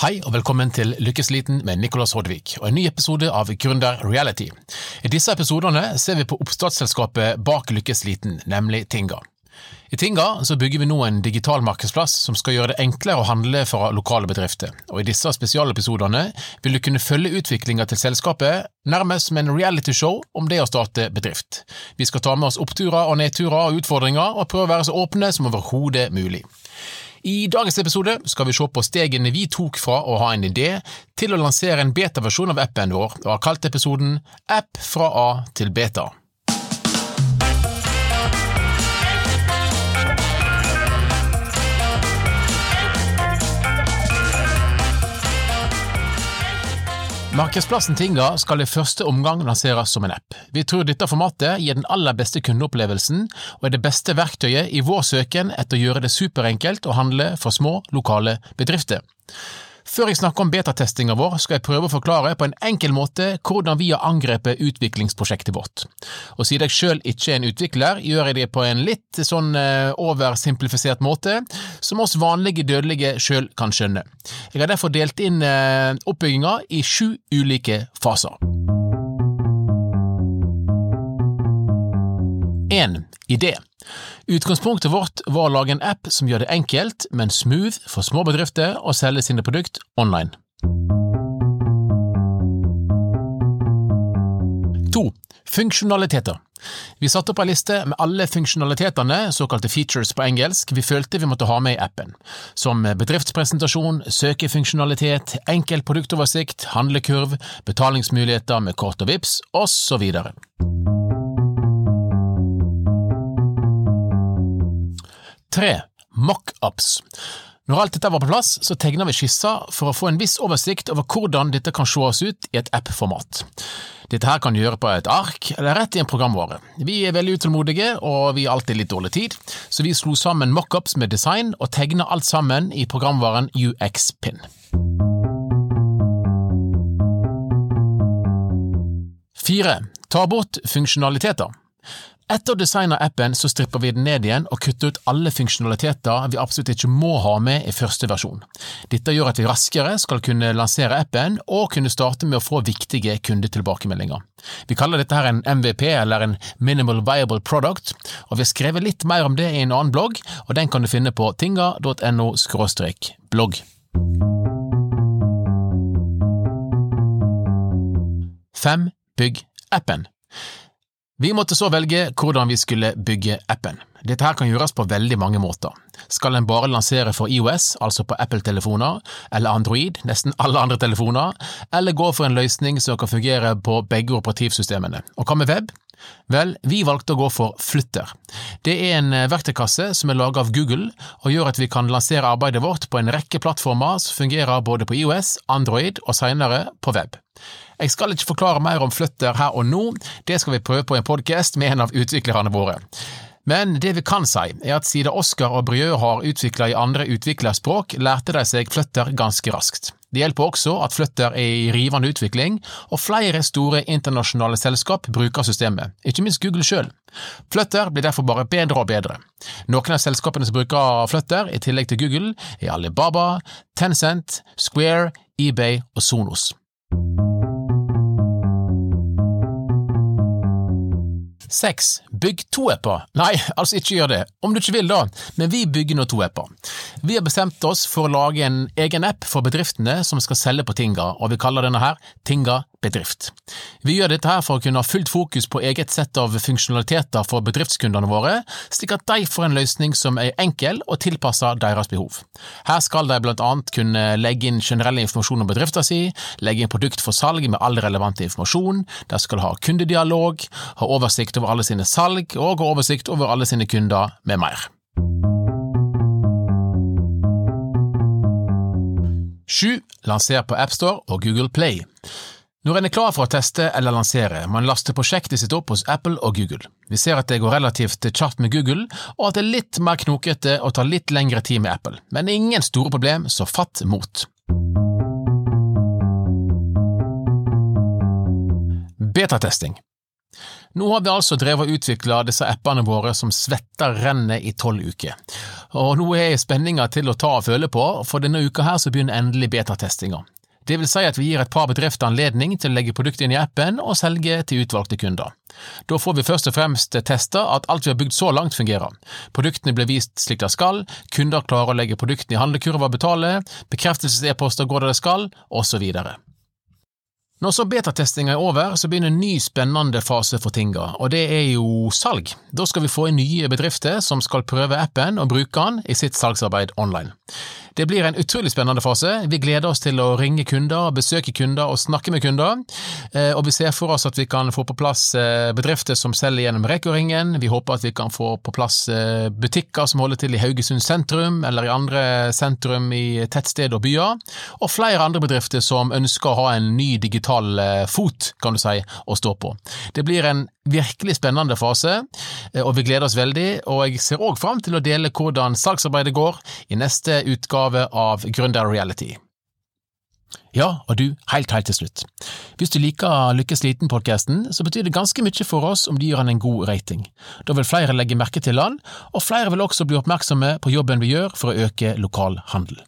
Hei og velkommen til Lykkesliten med Nicolas Hodvik og en ny episode av Gründer Reality. I disse episodene ser vi på oppstartsselskapet bak Lykkesliten, nemlig Tinga. I Tinga så bygger vi nå en digital markedsplass som skal gjøre det enklere å handle fra lokale bedrifter, og i disse spesialepisodene vil du kunne følge utviklinga til selskapet nærmest som en realityshow om det å starte bedrift. Vi skal ta med oss oppturer og nedturer og utfordringer, og prøve å være så åpne som overhodet mulig. I dagens episode skal vi se på stegene vi tok fra å ha en idé til å lansere en beta-versjon av appen vår, og har kalt episoden App fra A til beta. Markedsplassen Tinga skal i første omgang lanseres som en app. Vi tror dette formatet gir den aller beste kundeopplevelsen, og er det beste verktøyet i vår søken etter å gjøre det superenkelt å handle for små, lokale bedrifter. Før jeg snakker om betatestinga vår, skal jeg prøve å forklare på en enkel måte hvordan vi har angrepet utviklingsprosjektet vårt. Og siden jeg sjøl ikke er en utvikler, gjør jeg det på en litt sånn eh, oversimplifisert måte, som oss vanlige dødelige sjøl kan skjønne. Jeg har derfor delt inn eh, oppbygginga i sju ulike faser. 1. Idé. Utgangspunktet vårt var å lage en app som gjør det enkelt, men smooth for små bedrifter å selge sine produkt online. 2. Funksjonaliteter. Vi satte opp ei liste med alle funksjonalitetene, såkalte features på engelsk, vi følte vi måtte ha med i appen, som bedriftspresentasjon, søkefunksjonalitet, enkel produktoversikt, handlekurv, betalingsmuligheter med kort og vips, osv. 3. Mockups. Når alt dette var på plass, så tegna vi skisser for å få en viss oversikt over hvordan dette kan sees ut i et app-format. Dette her kan du gjøre på et ark eller rett i en programvare. Vi er veldig utålmodige, og vi har alltid litt dårlig tid, så vi slo sammen mockups med design og tegna alt sammen i programvaren UXPin. 4. Ta bort funksjonaliteter. Etter å designe appen så stripper vi den ned igjen og kutter ut alle funksjonaliteter vi absolutt ikke må ha med i første versjon. Dette gjør at vi raskere skal kunne lansere appen og kunne starte med å få viktige kundetilbakemeldinger. Vi kaller dette her en MVP, eller en Minimal Viable Product, og vi har skrevet litt mer om det i en annen blogg, og den kan du finne på tinga.no blogg. Fem. Bygg appen. Vi måtte så velge hvordan vi skulle bygge appen. Dette her kan gjøres på veldig mange måter. Skal en bare lansere for IOS, altså på Apple-telefoner, eller Android, nesten alle andre telefoner, eller gå for en løsning som kan fungere på begge operativsystemene? Og hva med web? Vel, vi valgte å gå for Flytter. Det er en verktøykasse som er laget av Google, og gjør at vi kan lansere arbeidet vårt på en rekke plattformer som fungerer både på IOS, Android og senere på web. Jeg skal ikke forklare mer om Flytter her og nå, det skal vi prøve på en podkast med en av utviklerne våre. Men det vi kan si, er at siden Oscar og Brieux har utvikla i andre utviklerspråk, lærte de seg flytter ganske raskt. Det hjelper også at flytter er i rivende utvikling, og flere store internasjonale selskap bruker systemet, ikke minst Google sjøl. Flutter blir derfor bare bedre og bedre. Noen av selskapene som bruker Flutter, i tillegg til Google, er Alibaba, Tencent, Square, eBay og Sonos. Seks. Bygg to apper. Nei, altså ikke gjør det, om du ikke vil da, men vi bygger nå to apper. Vi har bestemt oss for å lage en egen app for bedriftene som skal selge på Tinga, og vi kaller denne her Tinga bedrift. Vi gjør dette her for å kunne ha fullt fokus på eget sett av funksjonaliteter for bedriftskundene våre, slik at de får en løsning som er enkel og tilpasset deres behov. Her skal de blant annet kunne legge inn generell informasjon om bedriften si, legge inn produkt for salg med all relevante informasjon, de skal ha kundedialog, ha oversikt over alle sine salg og ha oversikt over alle sine kunder, med mer. Sju. Lanser på AppStore og Google Play. Når en er klar for å teste eller lansere, må en laste prosjektet sitt opp hos Apple og Google. Vi ser at det går relativt kjapt med Google, og at det er litt mer knokete og tar litt lengre tid med Apple, men ingen store problem, så fatt mot. Betatesting Nå har vi altså drevet og utvikla disse appene våre som svetter rennet i tolv uker. Og nå er spenninga til å ta og føle på, for denne uka her så begynner endelig betatestinga. Det vil si at vi gir et par bedrifter anledning til å legge produktet inn i appen og selge til utvalgte kunder. Da får vi først og fremst testa at alt vi har bygd så langt fungerer. Produktene blir vist slik de skal, kunder klarer å legge produktene i handlekurva og betale, bekreftelses-e-poster går der det skal, osv. Når så betatestinga er over, så begynner en ny spennende fase for Tinga, og det er jo salg. Da skal vi få inn nye bedrifter som skal prøve appen og bruke den i sitt salgsarbeid online. Det blir en utrolig spennende fase. Vi gleder oss til å ringe kunder, besøke kunder og snakke med kunder. Eh, og vi ser for oss at vi kan få på plass eh, bedrifter som selger gjennom Reko-ringen. Vi håper at vi kan få på plass eh, butikker som holder til i Haugesund sentrum, eller i andre sentrum i tettsted og byer. Og flere andre bedrifter som ønsker å ha en ny digital fot, kan du si, å stå på. Det blir en virkelig spennende fase, og vi gleder oss veldig. Og jeg ser òg fram til å dele hvordan salgsarbeidet går i neste utgave av Gründer Reality. Ja, og du, helt helt til slutt. Hvis du liker Lykkes liten-podkasten, så betyr det ganske mye for oss om du gir han en god rating. Da vil flere legge merke til han, og flere vil også bli oppmerksomme på jobben vi gjør for å øke lokal handel.